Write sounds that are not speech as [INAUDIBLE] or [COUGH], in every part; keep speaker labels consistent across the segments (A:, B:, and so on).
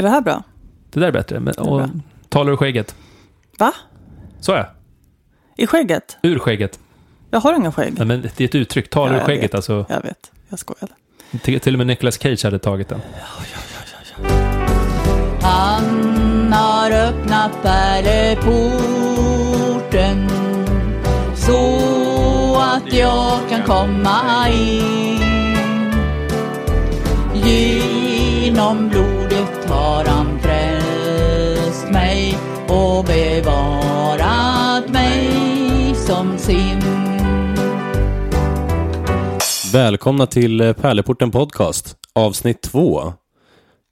A: Är det här bra?
B: Det där är bättre. Men,
A: är
B: och,
A: bra.
B: talar ur skägget.
A: Va?
B: Så ja.
A: I skägget?
B: Ur skägget.
A: Jag har inga skägg.
B: Nej, men det är ett uttryck. Tala
A: Ja,
B: ur
A: jag
B: skägget.
A: vet.
B: Alltså,
A: Jag vet. Jag skojade.
B: till, till och med Nicolas Cage hade tagit den.
C: Han har öppnat pärleporten så att jag kan komma in. Genom blodet har han frälst mig och bevarat mig som sin.
D: Välkomna till eh, Pärleporten Podcast, avsnitt två.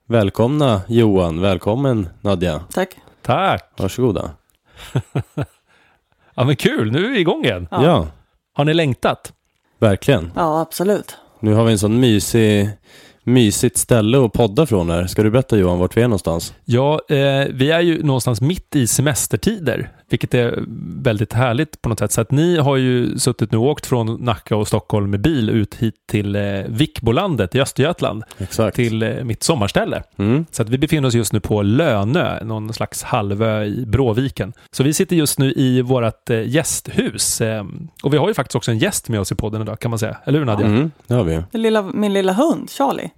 D: Välkomna Johan, välkommen Nadja.
A: Tack.
B: Tack!
D: Varsågoda. [LAUGHS]
B: Ja, men kul. Nu är vi igång igen.
D: Ja,
A: Ja.
B: Har ni längtat?
D: verkligen.
A: Ja, absolut.
D: Nu har vi en sån mysig, mysigt ställe att podda från här. Ska du berätta Johan, vart vi är någonstans?
B: Ja, eh, vi är ju någonstans mitt i semestertider, vilket är väldigt härligt på något sätt. Så att ni har ju suttit nu och åkt från Nacka och Stockholm med bil ut hit till eh, Vikbolandet i Östergötland,
D: Exakt.
B: till eh, mitt sommarställe.
D: Mm.
B: Så att vi befinner oss just nu på Lönö, någon slags halvö i Bråviken. Så vi sitter just nu i vårt eh, gästhus. Eh, och vi har ju faktiskt också en gäst med oss i podden idag, kan man säga. Eller hur Nadja?
D: Mm, det har vi
A: lilla, min lilla hund, Charlie.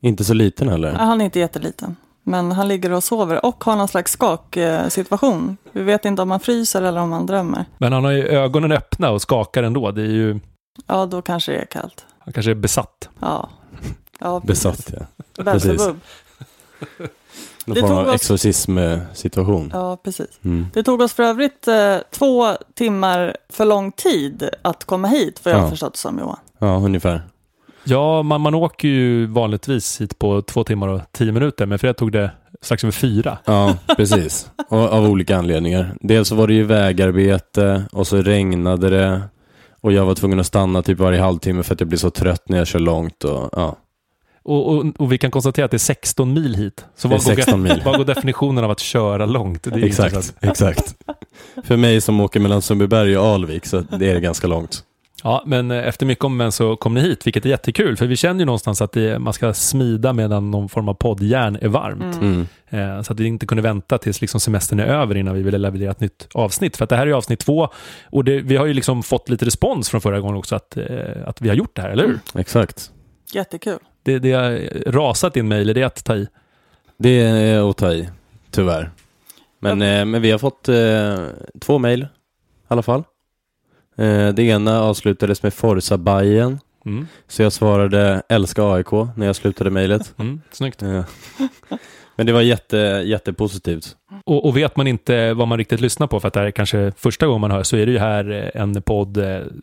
D: Inte så liten heller.
A: Ja, Han är inte jätteliten. Men han ligger och sover och har någon slags skaksituation. Vi vet inte om han fryser eller om han drömmer.
B: Men han har ju ögonen öppna och skakar ändå. Det är ju,
A: Ja, då kanske det är kallt.
B: han kanske är besatt.
A: Ja. ja precis. [LAUGHS]
D: Besatt ja.
A: Belzebub.
D: Någon
A: Det
D: form
A: tog
D: av
A: oss-
D: exorcism-situation.
A: Ja, precis.
D: Mm.
A: Det tog oss för övrigt eh, två timmar för lång tid att komma hit, för jag har
D: Ja.
A: förstått som Johan.
D: Ja, ungefär.
B: Ja, man, man åker ju vanligtvis hit på två timmar och tio minuter, men för det tog det strax över fyra.
D: Ja, precis. Och, av olika anledningar. Dels så var det ju vägarbete och så regnade det. Och jag var tvungen att stanna typ varje halvtimme för att jag blir så trött när jag kör långt. Och, ja,
B: Och, och, och vi kan konstatera att det är 16 mil hit. Så
D: Det
B: vad, går,
D: 16 [LAUGHS] mil.
B: vad går definitionen av att köra långt? Det
D: exakt,
B: intressant.
D: exakt. För mig som åker mellan Sundbyberg och Alvik så det är ganska långt.
B: Ja, men eh, efter mycket om men så kom ni hit, vilket är jättekul. För vi känner ju någonstans att det, man ska smida medan någon form av poddjärn är varmt.
D: Mm.
B: Eh, så att vi inte kunde vänta tills liksom semestern är över innan vi ville leverera ett nytt avsnitt. För att det här är ju avsnitt två och det, vi har ju liksom fått lite respons från förra gången också att, eh, att vi har gjort det här, eller hur?
D: Exakt.
A: Jättekul.
B: Det, det har rasat in mejl, är det att ta i?
D: Det är att ta i, tyvärr. Men, eh, men vi har fått eh, två mejl i alla fall. Eh, det ena avslutades med Forza Bajen.
B: Mm.
D: Så jag svarade älska AIK när jag slutade mejlet.
B: Mm, snyggt.
D: Eh, Men det var jätte, jättepositivt.
B: Och, och vet man inte vad man riktigt lyssnar på, för att det här är kanske första gången man hör, så är det ju här eh, en podd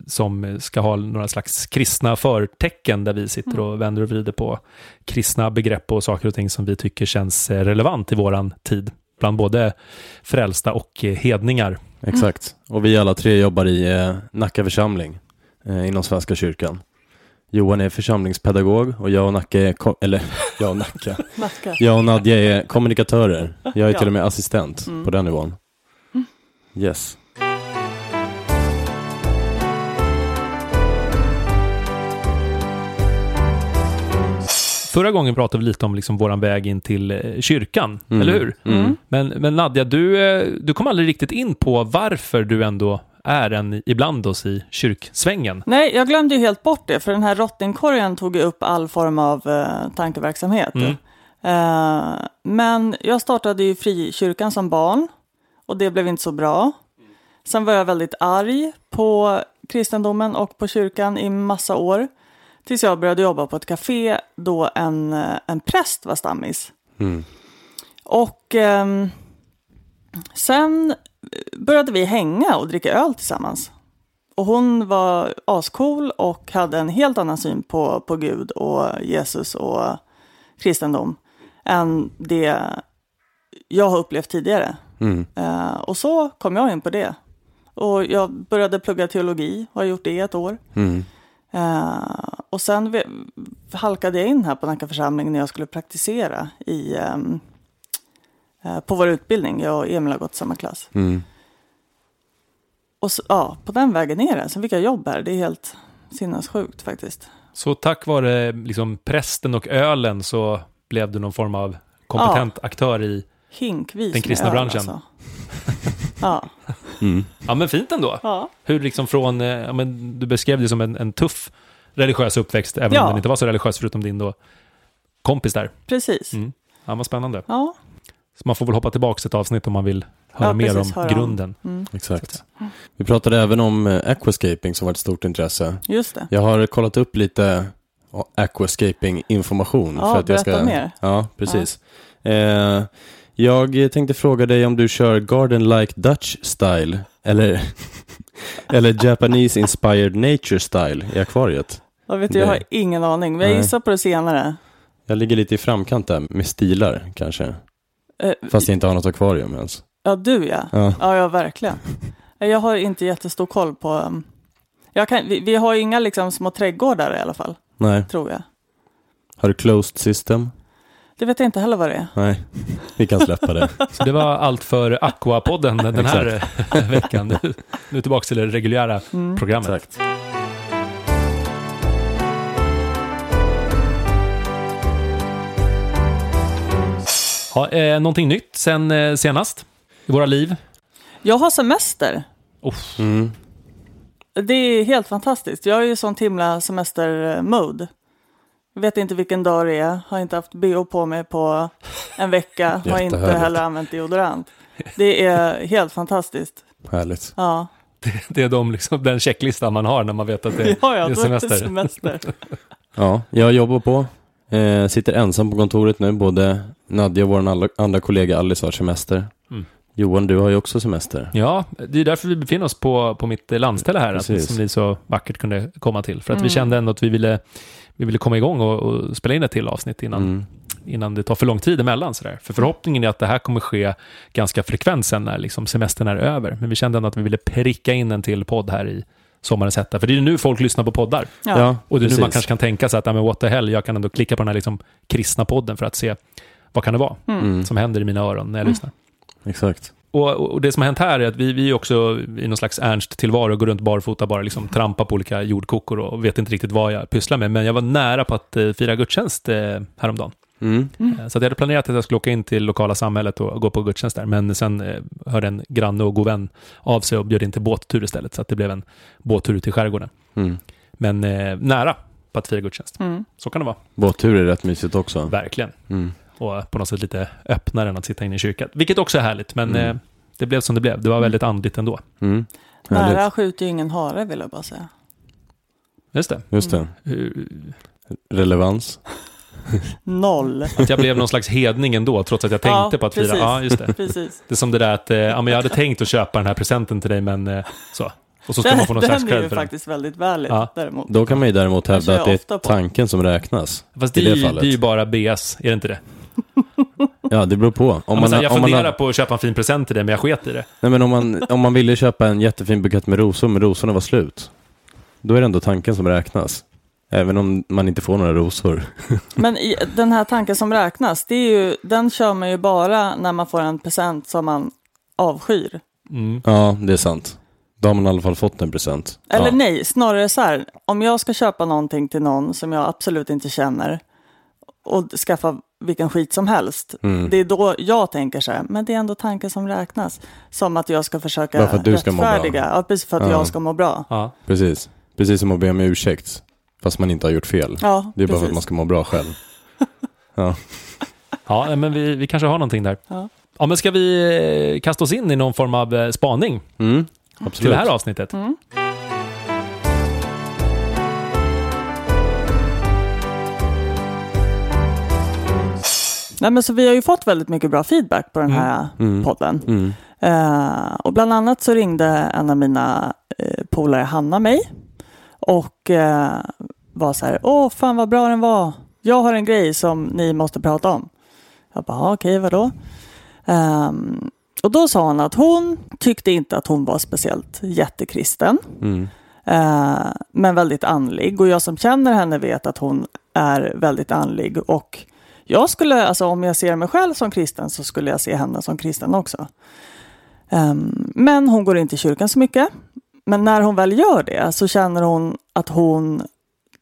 B: som ska ha några slags kristna förtecken, där vi sitter och vänder och vrider på kristna begrepp och saker och ting som vi tycker känns relevant i våran tid, bland både frälsta och eh, hedningar.
D: Exakt. Och vi alla tre jobbar i eh, Nacka församling eh, inom Svenska kyrkan. Johan är församlingspedagog och jag och Nacka är, ko- eller [LAUGHS] jag och Nacka.
A: Nacka.
D: Jag och Nadja är kommunikatörer. Jag är
A: Ja.
D: till och med assistent
A: Mm.
D: på den nivån. Yes.
B: Förra gången pratade vi lite om liksom våran väg in till eh, kyrkan,
D: Mm.
B: eller hur?
D: Mm.
B: Men, men Nadja, du, eh, du kom aldrig riktigt in på varför du ändå är en ibland oss i kyrksvängen.
A: Nej, jag glömde ju helt bort det, för den här rottingkorgen tog ju upp all form av eh, tankeverksamhet.
B: Mm.
A: Eh, men jag startade ju frikyrkan som barn och det blev inte så bra. Sen var jag väldigt arg på kristendomen och på kyrkan i massa år. Tills jag började jobba på ett café då en, eh, en präst var stammis.
D: Mm.
A: Och ehm, sen började vi hänga och dricka öl tillsammans. Och hon var ascool och hade en helt annan syn på, på Gud och Jesus och kristendom än det jag har upplevt tidigare.
D: Mm.
A: Eh, och så kom jag in på det. Och jag började plugga teologi och har gjort det i ett år.
D: Mm.
A: Eh, och sen ve- halkade jag in här på Nacka församling när jag skulle praktisera i, ehm, eh, på vår utbildning. Jag och Emil har gått samma klass.
D: Mm.
A: Och så, ja, på den vägen ner det. Sen fick jag jobb här. Det är helt sinnessjukt faktiskt.
B: Så tack vare liksom prästen och ölen så blev du någon form av kompetent aktör i...
A: Hinkvis
B: Den kristna branschen.
A: Alltså. Ja,
D: Mm.
B: Ja, men fint ändå.
A: ja,
B: Hur liksom från, eh, ja, men du beskrev det som en, en tuff religiös uppväxt, även om
A: Ja.
B: den inte var så religiös förutom din då kompis där.
A: precis.
B: Mm. Ja, vad spännande.
A: Ja,
B: Så man får väl hoppa tillbaka ett avsnitt om man vill höra
A: Ja,
B: mer
A: precis,
B: om
A: höra om.
B: grunden.
A: mm,
D: Exakt. Vi pratade även om eh, aquascaping som var ett stort intresse.
A: just det.
D: Jag har kollat upp lite aquascaping-information.
A: Ja,
D: för att jag ska...
A: mer.
D: Ja, precis. Eh, jag tänkte fråga dig om du kör Garden Like Dutch Style eller, [LAUGHS] eller Japanese Inspired Nature Style i akvariet.
A: Jag, vet, jag har ingen aning, men jag gissar på det senare.
D: Jag ligger lite i framkant där med stilar kanske.
A: Eh,
D: Fast jag inte har något akvarium ens.
A: Ja, du ja.
D: Ja.
A: Ja, ja, verkligen. Jag har inte jättestor koll på... um, Jag kan, vi, vi har inga liksom, små trädgårdar i alla fall,
D: Nej.
A: tror jag.
D: Har du closed system?
A: Det vet jag inte heller vad det är.
D: Nej. Vi kan släppa det. [LAUGHS]
B: Så det var allt för Aquapodden den här [LAUGHS] veckan. Nu, tillbaka till det reguljära
A: Mm.
B: programmet.
D: Exakt.
B: Ha, eh, någonting nytt sen eh, senast i våra liv?
A: Jag har semester.
B: Uff,
D: Mm.
A: Det är helt fantastiskt. Jag är ju sån himla semester-mode. Vet inte vilken dag det är. Har inte haft bh på mig på en vecka. Har inte heller använt deodorant. Det är helt fantastiskt.
D: Härligt.
A: Ja,
B: det är de, liksom, den checklistan man har när man vet att det, [LAUGHS]
A: ja, ja
B: det är
A: är det
B: semester.
A: semester. [LAUGHS]
D: Ja, jag jobbar på. Eh, sitter ensam på kontoret nu. Både Nadja och vår andra, kollega Alice har semester.
B: Mm.
D: Johan, du har ju också semester.
B: Ja, det är därför vi befinner oss på, på mitt landställe här, att, som ni så vackert kunde komma till. För att vi
A: Mm.
B: kände ändå att vi ville, vi ville komma igång och, och spela in ett till avsnitt innan,
D: Mm.
B: innan det tar för lång tid emellan. Sådär. För förhoppningen är att det här kommer ske ganska frekvent sen när liksom semestern är över. Men vi kände ändå att vi ville pricka in en till podd här i sommarens hetta. För det är ju nu folk lyssnar på poddar.
A: Ja.
B: Och det är nu man kanske kan tänka sig att, ja, men what the hell, jag kan ändå klicka på den här liksom kristna podden för att se vad kan det vara
D: Mm.
B: som händer i mina öron när jag
A: Mm.
B: lyssnar.
D: Exakt.
B: Och, och det som har hänt här är att vi, vi är också i någon slags ernst tillvaro, går runt barfota, bara liksom trampa på olika jordkokor och vet inte riktigt vad jag pysslar med. Men jag var nära på att eh, fira gudstjänst eh, häromdagen.
D: Mm.
B: Eh, Så att jag hade planerat att jag skulle åka in till lokala samhället och gå på gudstjänst där. Men sen eh, hörde en granne och god vän av sig och bjöd in till båttur istället. Så att det blev en båttur ut i skärgården.
D: Mm.
B: Men eh, nära på att fira gudstjänst.
A: Mm.
B: Så kan det vara,
D: Båttur är rätt mysigt också.
B: verkligen.
D: Mm.
B: Och på något sätt lite öppnare än att sitta inne i kyrkan. Vilket också är härligt, men
D: Mm.
B: eh, det blev som det blev. Det var väldigt andligt ändå.
D: Mm.
A: Nära skjuter ju ingen hare vill jag bara säga.
B: Just det.
D: Just det.
B: Hur-
D: Relevans. [LAUGHS]
A: Noll.
B: Att jag blev någon slags hedning ändå, trots att jag tänkte
A: Ja,
B: på att fira.
A: precis.
B: Ja, just det.
A: Precis.
B: Det är som det där att, eh, ja men jag hade tänkt att köpa den här presenten till dig, men eh, så. Och så ska man få någon
A: Den
B: slags
A: är
B: cred
A: ju
B: för den.
A: faktiskt väldigt värlig
B: Ja.
A: däremot.
D: Då kan man ju däremot hävda att det är tanken som räknas.
B: Fast det,
D: i det
B: är ju-
D: fallet.
B: det är ju bara BS, är det inte det?
D: Ja, det beror på. Om man,
B: man, jag
D: om man,
B: funderar
D: har-
B: på att köpa en fin present till dig, men jag sket i det.
D: nej, men om, man, om man ville köpa en jättefin bukett med rosor, men rosorna var slut. Då är det ändå tanken som räknas. Även om man inte får några rosor. [LAUGHS]
A: Men i, den här tanken som räknas, det är ju, den kör man ju bara när man får en present som man avskyr.
B: Mm.
D: Ja, det är sant. Då har man i alla fall fått en present.
A: Eller
D: ja.
A: nej, snarare så här. Om jag ska köpa någonting till någon som jag absolut inte känner och skaffa vilken skit som helst.
D: Mm.
A: Det är då jag tänker så här, men det är ändå tanken som räknas. Som att jag ska försöka
D: Bara för att du ska må bra.
A: Ja, precis för att
D: Ja.
A: jag ska må bra.
B: Ja.
D: Precis. Precis som att be om ursäkt. Fast man inte har gjort fel.
A: Ja,
D: Det är bara för
A: precis.
D: att man ska må bra själv. [LAUGHS] Ja.
B: Ja, men vi, vi kanske har någonting där.
A: Ja.
B: Ja, men ska vi eh, kasta oss in i någon form av eh, spaning
D: Mm.
B: till
D: Absolut.
B: det här avsnittet?
A: Mm. Nej, men så vi har ju fått väldigt mycket bra feedback på den
B: Mm.
A: här
D: Mm.
A: podden.
D: Mm.
A: Eh, och bland annat så ringde en av mina eh, polare Hanna mig och eh, var så här, åh fan vad bra den var. Jag har en grej som ni måste prata om. Jag bara, "Ja, okej, vadå? Ehm, och då sa hon att hon tyckte inte att hon var speciellt jättekristen,
D: Mm.
A: eh, men väldigt andlig. Och jag som känner henne vet att hon är väldigt andlig. Och jag skulle, alltså om jag ser mig själv som kristen så skulle jag se henne som kristen också. Ehm, men hon går inte i kyrkan så mycket. Men när hon väl gör det så känner hon att hon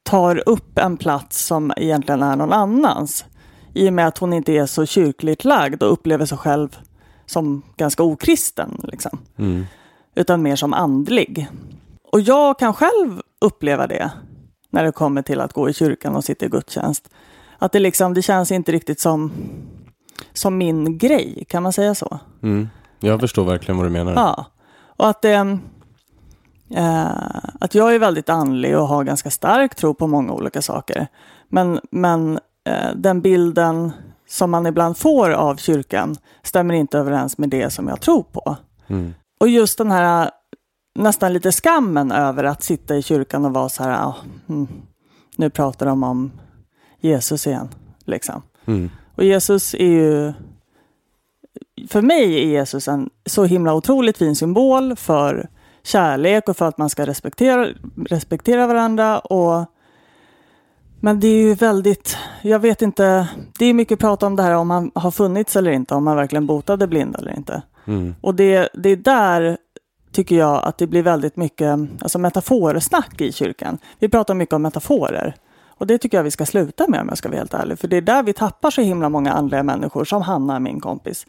A: tar upp en plats som egentligen är någon annans i och med att hon inte är så kyrkligt lagd och upplever sig själv som ganska okristen. Liksom.
D: Mm.
A: Utan mer som andlig. Och jag kan själv uppleva det när det kommer till att gå i kyrkan och sitta i gudstjänst. Att det, liksom, det känns inte riktigt som, som min grej, kan man säga så?
D: Mm. Jag förstår verkligen vad du menar.
A: Ja. Och att, det, eh, att jag är väldigt andlig och har ganska stark tro på många olika saker. Men, men eh, den bilden som man ibland får av kyrkan stämmer inte överens med det som jag tror på.
D: Mm.
A: Och just den här nästan lite skammen över att sitta i kyrkan och vara så här, ah, mm, nu pratar de om Jesus igen. Liksom.
D: Mm.
A: Och Jesus är ju, för mig är Jesus en så himla otroligt fin symbol för kärlek och för att man ska respektera, respektera varandra. Och, men det är ju väldigt, jag vet inte, det är mycket prat om det här om han har funnits eller inte, om han verkligen botade blinda eller inte.
D: Mm.
A: Och det, det är där tycker jag att det blir väldigt mycket alltså metaforsnack i kyrkan. Vi pratar mycket om metaforer. Och det tycker jag vi ska sluta med om jag ska vara helt ärlig. För det är där vi tappar så himla många andliga människor, som Hanna, min kompis.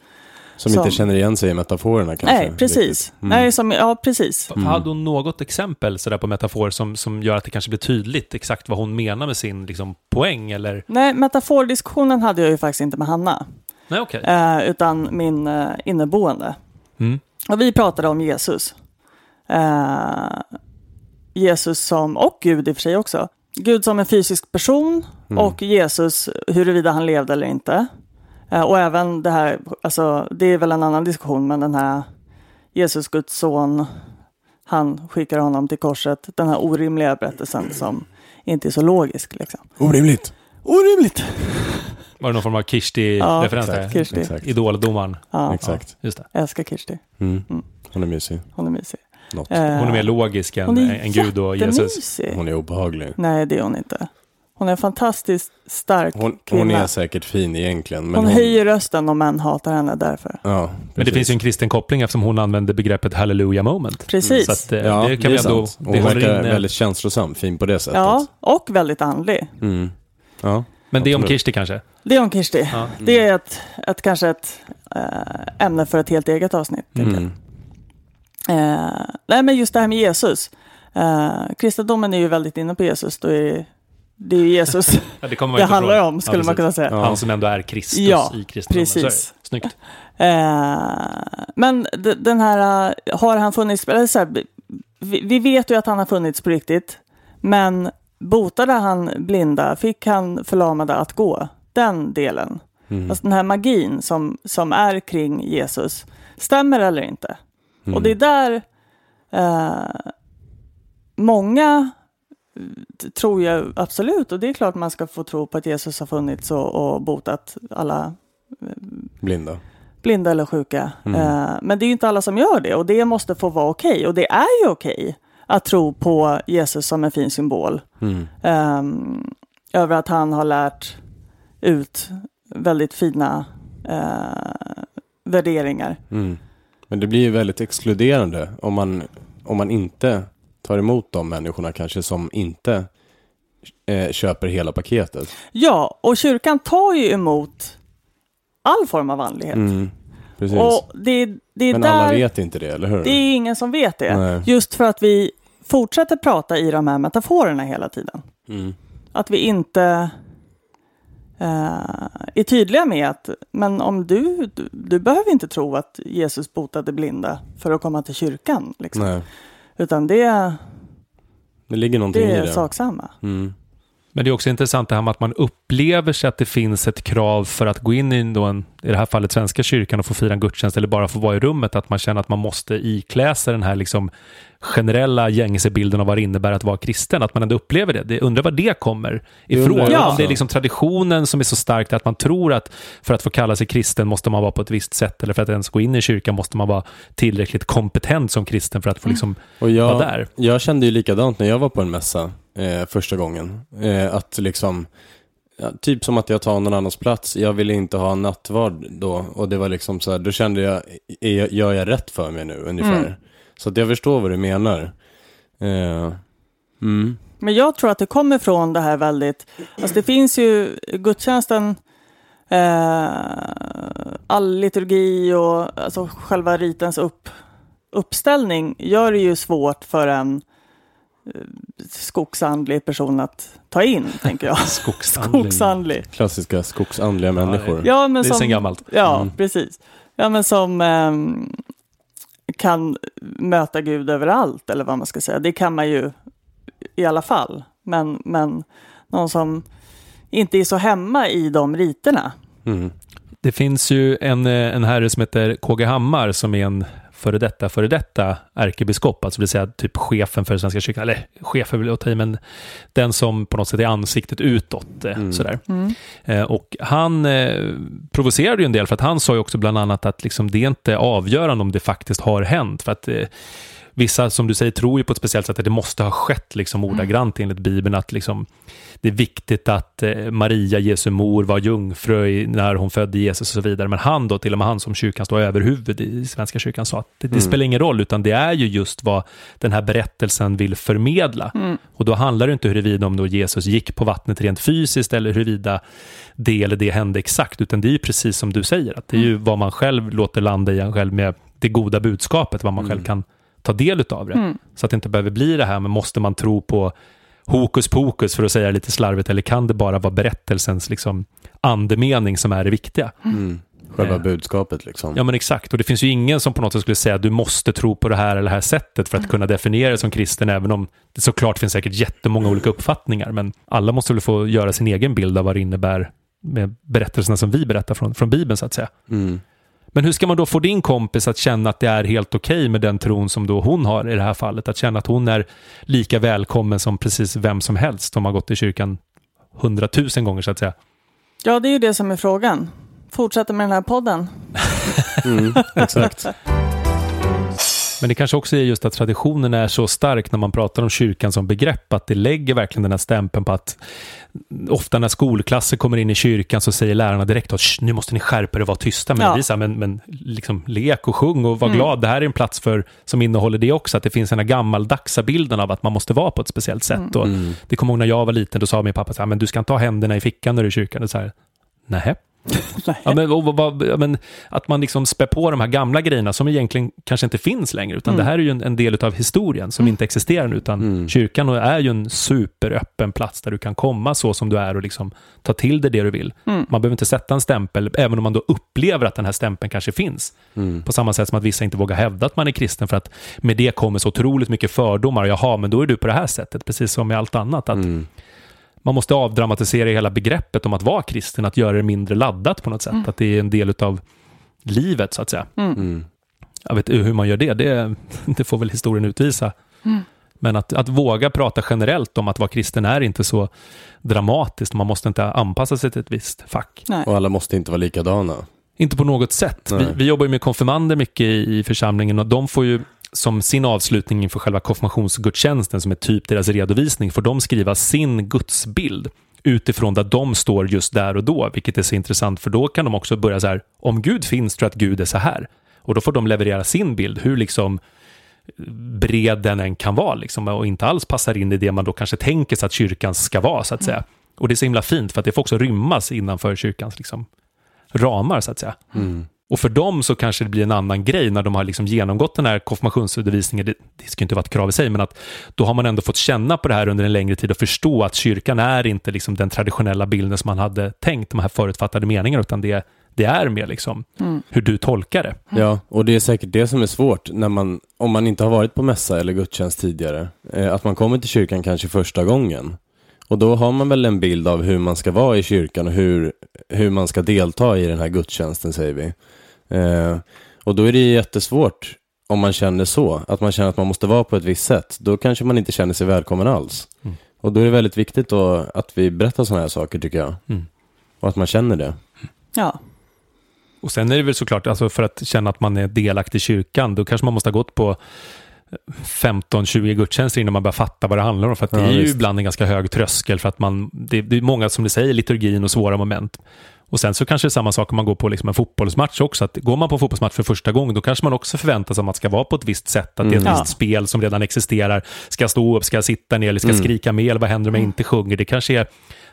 D: Som,
A: Som-
D: inte känner igen sig i metaforerna kanske.
A: Nej, precis.
D: Mm.
A: Nej, som, ja, precis.
B: Mm. Hade hon något exempel sådär på metafor som, som gör att det kanske blir tydligt exakt vad hon menar med sin liksom, poäng? Eller?
A: Nej, metafordiskussionen hade jag ju faktiskt inte med Hanna,
B: Nej, okej.
A: eh, utan min eh, inneboende.
B: Mm.
A: Och vi pratade om Jesus. Eh, Jesus som, och Gud i och för sig också. Gud som en fysisk person
D: Mm.
A: och Jesus huruvida han levde eller inte. Eh, och även det här, alltså det är väl en annan diskussion, men den här Jesus, Guds son, han skickar honom till korset. Den här orimliga berättelsen som inte är så logisk. Liksom.
D: Orimligt.
A: Orimligt!
B: Var det någon form av Kirsti-referens
A: Ja? Kirsti.
D: Exakt.
B: Idoldomaren.
A: Ja,
D: Exakt.
B: Just det.
A: jag älskar Kirsti.
D: Mm.
A: Mm.
D: Hon är mysig.
A: Hon är mysig.
D: Något.
A: Eh,
B: Hon är mer logisk än, än Gud och Jesus.
D: Hon är obehaglig.
A: Nej, det är hon inte. Hon är en fantastiskt stark
D: Hon,
A: kvinna.
D: hon är säkert fin egentligen. Men
A: hon,
D: hon,
A: höjer rösten och män hatar henne därför.
D: Ja,
B: Men det finns ju en kristen koppling eftersom hon använder begreppet hallelujah moment.
A: Precis.
B: Så att, eh,
D: Ja,
B: det kan
D: det
B: vi
D: är
B: ändå...
D: sant.
B: Det
D: Hon verkar
B: in, eh,
D: väldigt känslosam, fin på det sättet.
A: ja, och väldigt andlig.
D: Mm. Ja.
B: men det är om. Kirsti kanske?
A: Det är om Kirsti.
B: Ja.
A: Det är ett, ett, kanske ett eh, ämne för ett helt eget avsnitt.
D: Mm.
A: Eh, nej, men just det här med Jesus. Eh, kristendomen är ju väldigt inne på Jesus. Då är, det är ju Jesus [LAUGHS]
B: Ja, det
A: det handlar om, skulle
B: Ja,
A: man kunna säga.
B: Han som ändå är Kristus
A: Ja,
B: i kristendomen. Så
A: precis.
B: Snyggt.
A: Eh, men den här, eh, har han funnits, eller så här, vi, vi vet ju att han har funnits på riktigt, men botade han blinda, fick han förlamade att gå? Den delen,
D: Mm.
A: alltså den här magin som, som är kring Jesus, stämmer eller inte?
D: Mm.
A: Och det är där eh, många eh, tror jag absolut, och det är klart man ska få tro på att Jesus har funnits och, och botat alla
D: Blinda.
A: blinda eller sjuka.
D: Mm.
A: Eh, men det är ju inte alla som gör det och det måste få vara okej. Och det är ju okej att tro på Jesus som en fin symbol.
D: Mm.
A: ehm, över att han har lärt ut väldigt fina eh, värderingar.
D: Mm. Men det blir ju väldigt exkluderande om man, om man inte tar emot de människorna kanske som inte eh, köper hela paketet.
A: Ja, och kyrkan tar ju emot all form av andlighet.
D: Mm. Precis.
A: Och det, det är
D: Men
A: där...
D: alla vet inte det, eller hur?
A: Det är ingen som vet det.
D: Nej.
A: Just för att vi fortsätter prata i de här metaforerna hela tiden.
D: Mm.
A: Att vi inte eh, är tydliga med att men om du, du, du behöver inte tro att Jesus botade blinda för att komma till kyrkan. Liksom. Utan det,
D: det ligger någonting
A: det
D: i
A: är
D: det.
A: sak samma.
D: Mm.
B: Men det är också intressant det här med att man upplever sig att det finns ett krav för att gå in i, en, i det här fallet Svenska kyrkan och få fira en gudstjänst eller bara få vara i rummet. Att man känner att man måste iklä sig den här liksom generella gängse bilden av vad det innebär att vara kristen. Att man ändå upplever det. det undrar var det kommer ifrån.
A: jag
B: Om det är liksom traditionen som är så starkt att man tror att för att få kalla sig kristen måste man vara på ett visst sätt. Eller för att ens gå in i kyrkan måste man vara tillräckligt kompetent som kristen för att få liksom
D: Och
B: vara
D: jag,
B: där.
D: jag kände ju likadant när jag var på en mässa eh, första gången. Eh, att liksom, ja, typ som att jag tar någon annans plats. Jag ville inte ha nattvard då. Och det var liksom så här, då kände jag, är jag, gör jag rätt för mig nu ungefär?
A: Mm.
D: Så att jag förstår vad du menar. Eh, mm.
A: Men jag tror att det kommer från det här väldigt, alltså det finns ju gudstjänsten, Eh, all liturgi och alltså, själva ritens upp, uppställning gör det ju svårt för en skogsandlig person att ta in, tänker jag. [LAUGHS]
B: Skogsandling.
A: Skogsandlig.
D: Klassiska skogsandliga människor.
A: Ja, men
B: Det är
A: som,
B: sen gammalt.
A: Ja,
D: Mm.
A: precis. Ja, men som ehm, kan möta Gud överallt, eller vad man ska säga. Det kan man ju i alla fall. Men, men någon som inte är så hemma i de riterna.
D: Mm.
B: Det finns ju en, eh, en herre som heter KG Hammar som är en före detta, före detta ärkebiskop, alltså det vill säga typ chefen för Svenska kyrkan, eller chefen vill jag ta i, men den som på något sätt är ansiktet utåt. eh, Sådär. Eh, och han eh, provocerade ju en del för att han sa ju också bland annat att liksom, det är inte avgörande om det faktiskt har hänt. För att eh, vissa, som du säger, tror ju på ett speciellt sätt att det måste ha skett liksom, ordagrant enligt Bibeln. Att liksom, det är viktigt att eh, Maria, Jesu mor, var jungfru i, när hon födde Jesus och så vidare. Men han då, till och med han som kyrkan står överhuvud i Svenska kyrkan, sa att det, det spelar ingen roll, utan det är ju just vad den här berättelsen vill förmedla. Och då handlar det inte huruvida om då Jesus gick på vattnet rent fysiskt eller huruvida det eller det hände exakt, utan det är ju precis som du säger, att det är ju vad man själv låter landa i en själv med det goda budskapet, vad man själv kan ta del utav det. Så att det inte behöver bli det här, men måste man tro på hokus pokus för att säga det lite slarvigt, eller kan det bara vara berättelsens liksom, andemening som är det viktiga?
D: Mm. Själva
B: Eh.
D: budskapet liksom.
B: Ja men exakt, och det finns ju ingen som på något sätt skulle säga att du måste tro på det här eller det här sättet för att kunna definiera dig som kristen, även om det såklart finns säkert jättemånga olika uppfattningar, men alla måste väl få göra sin egen bild av vad det innebär med berättelserna som vi berättar från, från Bibeln så att säga.
D: Mm.
B: Men hur ska man då få din kompis att känna att det är helt okej med den tron som då hon har i det här fallet? Att känna att hon är lika välkommen som precis vem som helst som har gått i kyrkan hundratusen gånger så att säga.
A: Ja, det är ju det som är frågan. Fortsätta med den här podden.
D: Mm. Exakt. [LAUGHS]
B: Men det kanske också är just att traditionen är så stark när man pratar om kyrkan som begrepp, att det lägger verkligen den här stämpeln på att ofta när skolklasser kommer in i kyrkan så säger lärarna direkt att "Shh, nu måste ni skärpa er och vara tysta. Men
A: Ja.
B: vi säger, men, men liksom lek och sjung och var glad. Det här är en plats för, som innehåller det också, att det finns den här gammaldagsa bilden av att man måste vara på ett speciellt sätt. Och Det kommer ihåg när jag var liten, då sa min pappa så här, men du ska inte ha händerna i fickan när du är i kyrkan. Och så här, Nähä. Ja, men, och, vad- ja, men, att man liksom spär på de här gamla grejerna som egentligen kanske inte finns längre, utan det här är ju en, en del av historien som inte existerar nu, utan kyrkan är ju en superöppen plats där du kan komma så som du är och liksom ta till dig det du vill. Man behöver inte sätta en stämpel, även om man då upplever att den här stämpeln kanske finns. På samma sätt som att vissa inte vågar hävda att man är kristen, för att med det kommer så otroligt mycket fördomar. Jaha, men då är du på det här sättet, precis som med allt annat. Att man måste avdramatisera hela begreppet om att vara kristen, att göra det mindre laddat på något sätt. Att det är en del av livet, så att säga.
D: Mm.
B: Jag vet hur man gör det, det, [LAUGHS] det får väl historien utvisa. Men att, att våga prata generellt om att vara kristen är inte så dramatiskt. Man måste inte anpassa sig till ett visst fack.
A: Nej.
D: Och alla måste inte vara likadana.
B: Inte på något sätt. Vi, vi jobbar ju med konfirmander mycket i, i församlingen och de får ju som sin avslutning inför själva konfirmationsgudstjänsten som är typ deras redovisning, får de skriva sin gudsbild utifrån där de står just där och då, vilket är så intressant för då kan de också börja så här, om Gud finns tror jag att Gud är så här. Och då får de leverera sin bild, hur liksom bred den än kan vara liksom, och inte alls passar in i det man då kanske tänker sig att kyrkan ska vara, så att säga. Och det är så himla fint för att det får också rymmas innanför kyrkans liksom, ramar, så att säga. Och för dem så kanske det blir en annan grej när de har liksom genomgått den här konfirmationsundervisningen. Det, det ska inte vara ett krav i sig, men att då har man ändå fått känna på det här under en längre tid och förstå att kyrkan är inte liksom den traditionella bilden som man hade tänkt, de här förutfattade meningarna, utan det, det är mer liksom hur du tolkar det.
D: Ja, och det är säkert det som är svårt när man, om man inte har varit på mässa eller gudstjänst tidigare, eh, att man kommer till kyrkan kanske första gången. Och då har man väl en bild av hur man ska vara i kyrkan och hur, hur man ska delta i den här gudstjänsten, säger vi. Eh, och då är det jättesvårt om man känner så, att man känner att man måste vara på ett visst sätt. Då kanske man inte känner sig välkommen alls.
B: Mm.
D: Och då är det väldigt viktigt då att vi berättar sådana här saker, tycker jag.
B: Mm.
D: Och att man känner det.
A: Ja.
B: Och sen är det väl såklart, alltså för att känna att man är delaktig i kyrkan, då kanske man måste ha gått på 15-20 gudstjänster innan man börjar fatta vad det handlar om. För att det
D: Ja,
B: är ju
D: visst.
B: ibland en ganska hög tröskel för att man, det, det är många som du säger, liturgin och svåra moment. Och sen så kanske det är samma sak om man går på liksom en fotbollsmatch också. Att går man på en fotbollsmatch för första gången, då kanske man också förväntar sig att man ska vara på ett visst sätt. Att det är ett
A: Mm.
B: visst spel som redan existerar. Ska jag stå upp, ska jag sitta ner eller ska jag skrika med? Eller vad händer om jag inte sjunger? Det kanske är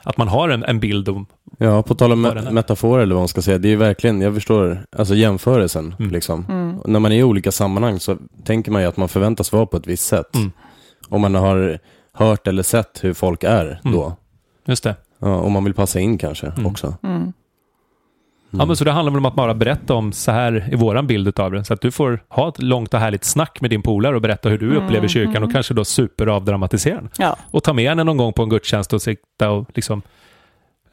B: att man har en, en bild om...
D: Ja, på tal om me- metafor eller vad man ska säga, det är ju verkligen, jag förstår, alltså jämförelsen
B: Mm.
D: liksom. När man är i olika sammanhang så tänker man ju att man förväntas vara på ett visst sätt.
B: Mm.
D: Om man har hört eller sett hur folk är
B: Mm.
D: då.
B: Just det.
D: Ja, om man vill passa in kanske
B: Mm.
D: också.
A: Mm.
B: Ja, men så det handlar väl om att bara berätta om så här är våran bild av det. Så att du får ha ett långt och härligt snack med din polare och berätta hur du upplever kyrkan och kanske då superavdramatisera den.
A: Ja.
B: Och ta med henne någon gång på en gudstjänst och sitta och liksom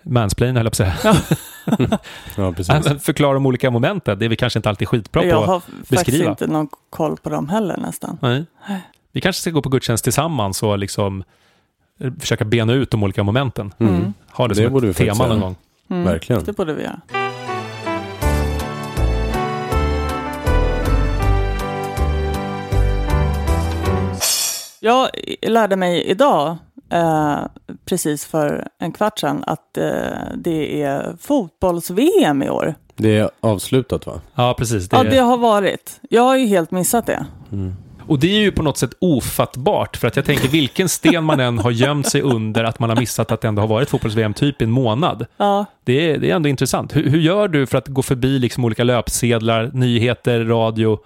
B: mansplain höll jag på att säga.
D: Ja, [LAUGHS] precis.
B: Men Förklara de olika momenten. Det är vi kanske inte alltid skitbra
A: Jag
B: på.
A: har faktiskt
B: beskriva.
A: inte någon koll på dem heller nästan.
B: Nej. Vi kanske ska gå på gudstjänst tillsammans och liksom eh, försöka bena ut de olika momenten.
D: Mm.
B: Ha det,
D: Det
B: som
D: vi
B: ett tema någon gång.
A: Mm.
D: Verkligen.
A: Det borde vi göra. Jag lärde mig idag, eh, precis för en kvart sedan, att eh, det är fotbolls-VM i år.
D: Det är avslutat va?
B: Ja, precis. Det
A: Ja,
B: är...
A: det har varit. Jag har ju helt missat det.
B: Och det är ju på något sätt ofattbart, för att jag tänker vilken sten man än har gömt sig under att man har missat att det ändå har varit fotbolls-VM typ i en månad.
A: Ja,
B: Det är, det är ändå intressant. Hur, hur gör du för att gå förbi liksom olika löpsedlar, nyheter, radio,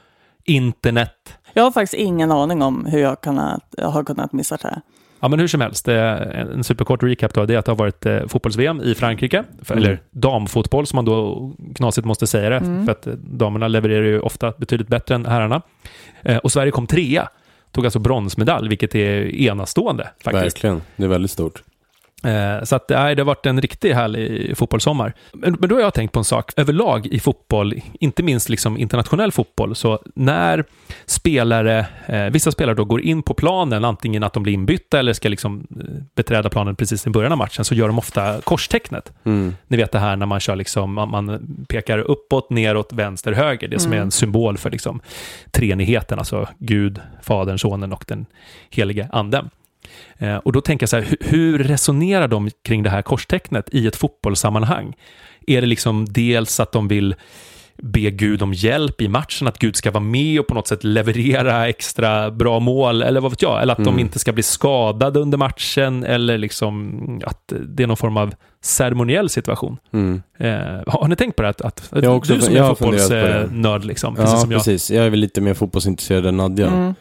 B: internet?
A: Jag har faktiskt ingen aning om hur jag, kunnat, jag har kunnat missa det här.
B: Ja, men hur som helst, en superkort recap då, det är att det har varit eh, fotbolls-VM i Frankrike, för,
D: Mm.
B: eller damfotboll som man då knasigt måste säga det,
A: Mm.
B: för att eh, damerna levererar ju ofta betydligt bättre än herrarna. Eh, och Sverige kom trea, tog alltså bronsmedalj, vilket är enastående faktiskt.
D: Verkligen. Det är väldigt stort.
B: Eh, Så att, nej, det har varit en riktigt härlig fotbollssommar. Men, men då har jag tänkt på en sak. Överlag i fotboll, inte minst liksom internationell fotboll, så när spelare, eh, vissa spelare då går in på planen, antingen att de blir inbytta eller ska liksom eh, beträda planen precis i början av matchen, så gör de ofta korstecknet.
D: Mm.
B: Ni vet det här när man kör liksom, man, man pekar uppåt, neråt, vänster, höger. Det som är en symbol för liksom treenigheten, alltså Gud, Fadern, Sonen och den helige Anden. Eh, och då tänker jag så här, hur, resonerar de kring det här korstecknet i ett fotbollssammanhang? Är det liksom dels att de vill be Gud om hjälp i matchen, att Gud ska vara med och på något sätt leverera extra bra mål, eller vad vet jag, eller att de
D: Mm.
B: inte ska bli skadade under matchen, eller liksom att det är någon form av ceremoniell situation.
D: Mm.
B: Eh, har ni tänkt på det? Att, att
D: Jag också-
B: du som
D: jag
B: är fotbollsnörd, liksom, precis
D: Ja,
B: som jag.
D: precis. Jag är väl lite mer fotbollsintresserad än Nadja.
A: Mm.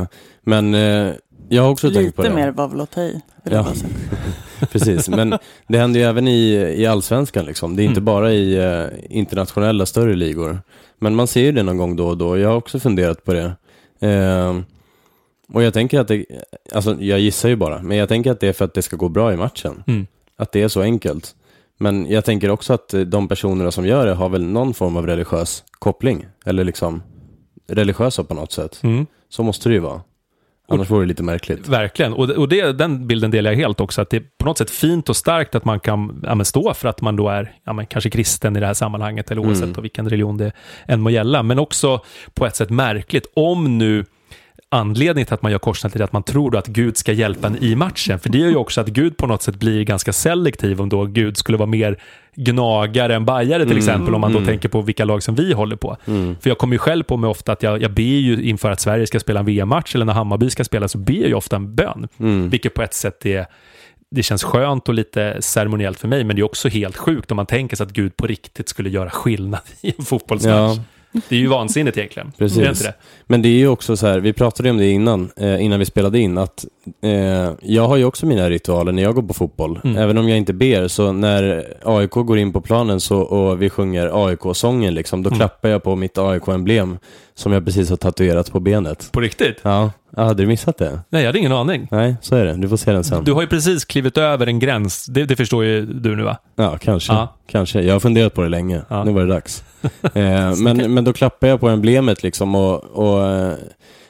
D: Eh, men eh, jag har också tänkt på det.
A: Lite mer var väl att ta i,
D: Ja. [LAUGHS] [LAUGHS] Precis, men det händer ju även i, i allsvenskan liksom. Det är inte
B: Mm.
D: bara i eh, internationella större ligor. Men man ser ju det någon gång då och då. Jag har också funderat på det. Eh, och jag tänker att det, alltså jag gissar ju bara, men jag tänker att det är för att det ska gå bra i matchen.
B: Mm.
D: Att det är så enkelt. Men jag tänker också att de personerna som gör det har väl någon form av religiös koppling. Eller liksom religiösa på något sätt.
B: Mm.
D: Så måste det ju vara. Annars vore det lite märkligt.
B: Verkligen, och, och det, den bilden delar jag helt också, att det är på något sätt fint och starkt att man kan ja, stå för att man då är ja, men kanske kristen i det här sammanhanget, eller oavsett
D: Mm.
B: vilken religion det än må gälla, men också på ett sätt märkligt, om nu anledningen till att man gör korsnätet är att man tror då att Gud ska hjälpa en i matchen, för det gör ju också att Gud på något sätt blir ganska selektiv om då Gud skulle vara mer gnagare än bajare till
D: Mm.
B: exempel, om man då
D: Mm.
B: tänker på vilka lag som vi håller på.
D: Mm.
B: För jag kommer ju själv på mig ofta att jag, jag ber ju inför att Sverige ska spela en VM-match eller när Hammarby ska spela så ber jag ju ofta en bön.
D: Mm.
B: Vilket på ett sätt är, det känns skönt och lite ceremoniellt för mig, men det är också helt sjukt om man tänker sig att Gud på riktigt skulle göra skillnad [LAUGHS] i en fotbollsmatch.
D: Ja.
B: Det är ju vansinnigt egentligen.
D: Precis.
B: Det det?
D: Men det är ju också så här, vi pratade om det innan, eh, innan vi spelade in, att eh, jag har ju också mina ritualer när jag går på fotboll.
B: Mm.
D: Även om jag inte ber, så när AIK går in på planen så, och vi sjunger AIK-sången, liksom, då
B: Mm.
D: klappar jag på mitt AIK-emblem som jag precis har tatuerat på benet.
B: På riktigt?
D: Ja, jag hade du missat det?
B: Nej, jag hade ingen aning.
D: Nej, så är det. Du får se den sen.
B: Du har ju precis klivit över en gräns, det, det förstår ju du nu va?
D: Ja, kanske.
B: Ja.
D: Kanske. Jag har funderat på det länge.
B: Ja.
D: Nu var det dags. [LAUGHS] eh, men, men då klappar jag på emblemet liksom och, och eh,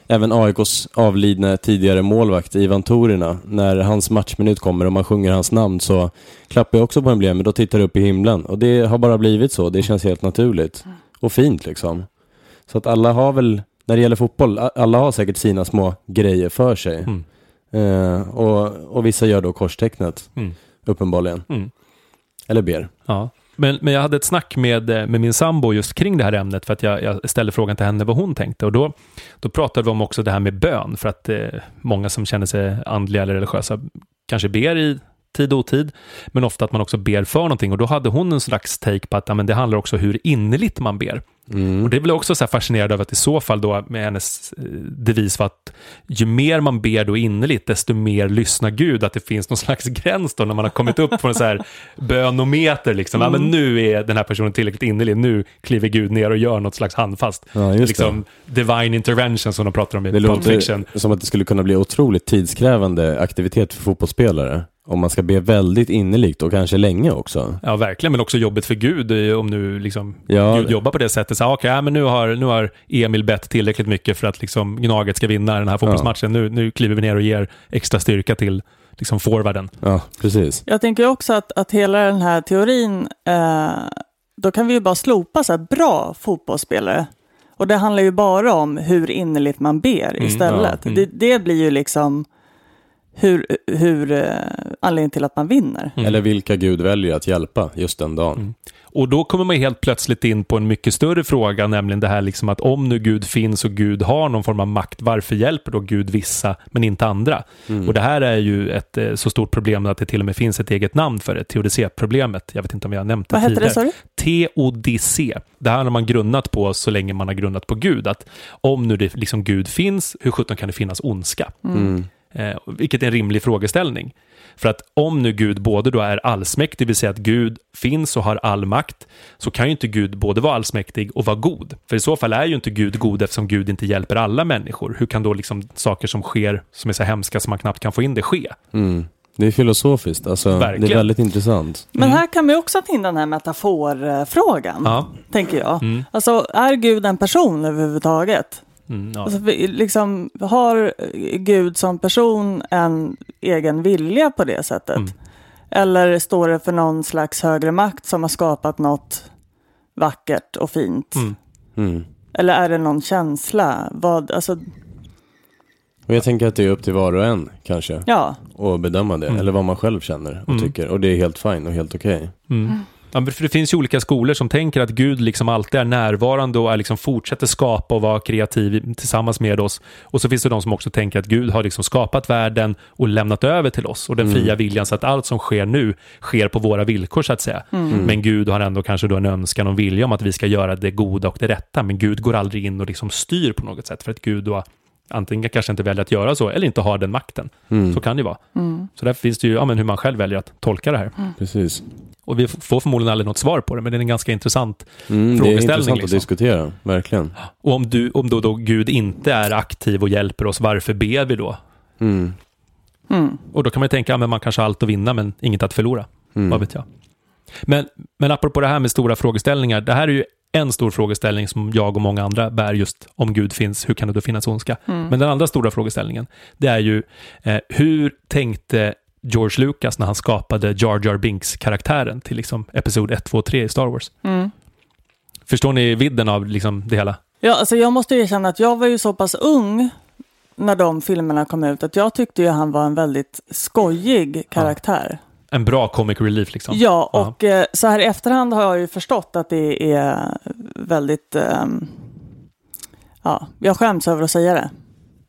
D: även AIKs avlidne tidigare målvakt Ivan Torina, när hans matchminut kommer och man sjunger hans namn så klappar jag också på emblemet och tittar upp i himlen. Och det har bara blivit så. Det känns helt naturligt. Och fint liksom. Så att alla har väl, när det gäller fotboll, alla har säkert sina små grejer för sig.
B: Mm.
D: Eh, och, och vissa gör då korstecknet,
B: Mm.
D: uppenbarligen.
B: Mm.
D: Eller ber.
B: Ja. Men, men jag hade ett snack med, eh, med min sambo just kring det här ämnet för att jag, jag ställde frågan till henne vad hon tänkte. Och då, då pratade vi om också det här med bön, för att eh, många som känner sig andliga eller religiösa kanske ber i tid och otid, men ofta att man också ber för någonting. Och då hade hon en slags take på att ja, men det handlar också hur innerligt man ber. Och det blev också så fascinerad av att i så fall då med hennes eh, devis var att ju mer man ber då innerligt, desto mer lyssnar Gud. Att det finns någon slags [LAUGHS] gräns då när man har kommit upp på en så här bönometer. Liksom. Ja, men nu är den här personen tillräckligt innerlig, nu kliver Gud ner och gör något slags handfast.
D: Ja, det.
B: liksom divine intervention som de pratar om i
D: Det
B: Pulp Fiction.
D: låter som att det skulle kunna bli otroligt tidskrävande aktivitet för fotbollsspelare. Om man ska be väldigt innerligt och kanske länge också.
B: Ja, verkligen, men också jobbigt för Gud eh, om nu liksom
D: Ja.
B: Gud jobbar på det sättet. Så, ah, okej, ja, men nu, har, nu har Emil bett tillräckligt mycket för att liksom, Gnaget ska vinna den här fotbollsmatchen. Nu, nu kliver vi ner och ger extra styrka till liksom, forwarden.
D: Ja, precis.
A: Jag tänker också att, att hela den här teorin, eh, då kan vi ju bara slopa så här bra fotbollsspelare. Och det handlar ju bara om hur innerligt man ber istället.
B: ja, mm.
A: det, det blir ju liksom hur, hur eh, anledningen till att man vinner.
B: Mm.
D: Eller vilka Gud väljer att hjälpa just den dagen.
B: Och då kommer man helt plötsligt in på en mycket större fråga, nämligen det här liksom att om nu Gud finns och Gud har någon form av makt, varför hjälper då Gud vissa men inte andra? Och det här är ju ett eh, så stort problem att det till och med finns ett eget namn för det, teodicé-problemet. Jag vet inte om jag har nämnt det
A: Vad det,
B: tidigare.
A: sa du?
B: Teodicé. Det här har man grundat på så länge man har grundat på Gud, att om nu det liksom Gud finns, hur sjutton kan det finnas ondska? Eh, vilket är en rimlig frågeställning. För att om nu Gud både då är allsmäktig, det vill säga att Gud finns och har all makt, så kan ju inte Gud både vara allsmäktig och vara god. För i så fall är ju inte Gud god eftersom Gud inte hjälper alla människor. Hur kan då liksom saker som sker, som är så hemska som man knappt kan få in det, ske?
D: Mm. Det är filosofiskt, alltså, det är väldigt intressant.
A: Men här kan vi också ta in den här metaforfrågan,
B: Ja.
A: tänker jag. Alltså, är Gud en person överhuvudtaget?
B: Mm, ja.
A: Alltså, vi- liksom, har Gud som person en egen vilja på det sättet?
B: Mm.
A: Eller står det för någon slags högre makt som har skapat något vackert och fint?
B: Mm.
D: Mm.
A: Eller är det någon känsla? Vad, alltså,
D: Och jag tänker att det är upp till var och en kanske,
A: ja,
D: att bedöma det.
B: Mm.
D: Eller vad man själv känner och
B: Mm.
D: tycker. Och det är helt fine och helt okej.
B: Mm. Ja, för det finns ju olika skolor som tänker att Gud liksom alltid är närvarande och är liksom fortsätter skapa och vara kreativ tillsammans med oss. Och så finns det de som också tänker att Gud har liksom skapat världen och lämnat över till oss och den fria viljan så att allt som sker nu sker på våra villkor så att säga. Men Gud har ändå kanske då en önskan och vilja om att vi ska göra det goda och det rätta. Men Gud går aldrig in och liksom styr på något sätt för att Gud då antingen kanske inte väljer att göra så eller inte har den makten. Så kan det ju vara. Så därför finns det ju ja, men hur man själv väljer att tolka det här.
D: Precis.
B: Och vi får förmodligen aldrig något svar på det, men det är en ganska intressant.
D: Mm, det är
B: Frågeställning,
D: intressant
B: liksom.
D: att diskutera, verkligen.
B: Och om, du, om då, då Gud inte är aktiv och hjälper oss, varför ber vi då?
D: Mm.
A: mm.
B: Och då kan man ju tänka, ja, men man kanske har allt att vinna, men inget att förlora.
D: Mm.
B: Vad vet jag. Men, men apropå det här med stora frågeställningar, det här är ju en stor frågeställning som jag och många andra bär just om Gud finns, hur kan det då finnas ondska? Men den andra stora frågeställningen, det är ju eh, hur tänkte George Lucas när han skapade Jar Jar Binks-karaktären till liksom episod 1, 2, 3 i Star Wars?
A: Mm.
B: Förstår ni vidden av liksom det hela?
A: Ja, alltså jag måste erkänna att jag var ju så pass ung när de filmerna kom ut att jag tyckte ju han var en väldigt skojig karaktär.
B: En bra comic relief liksom.
A: Ja, och eh, så här i efterhand har jag ju förstått att det är väldigt... ehm, ja, jag skäms över att säga det.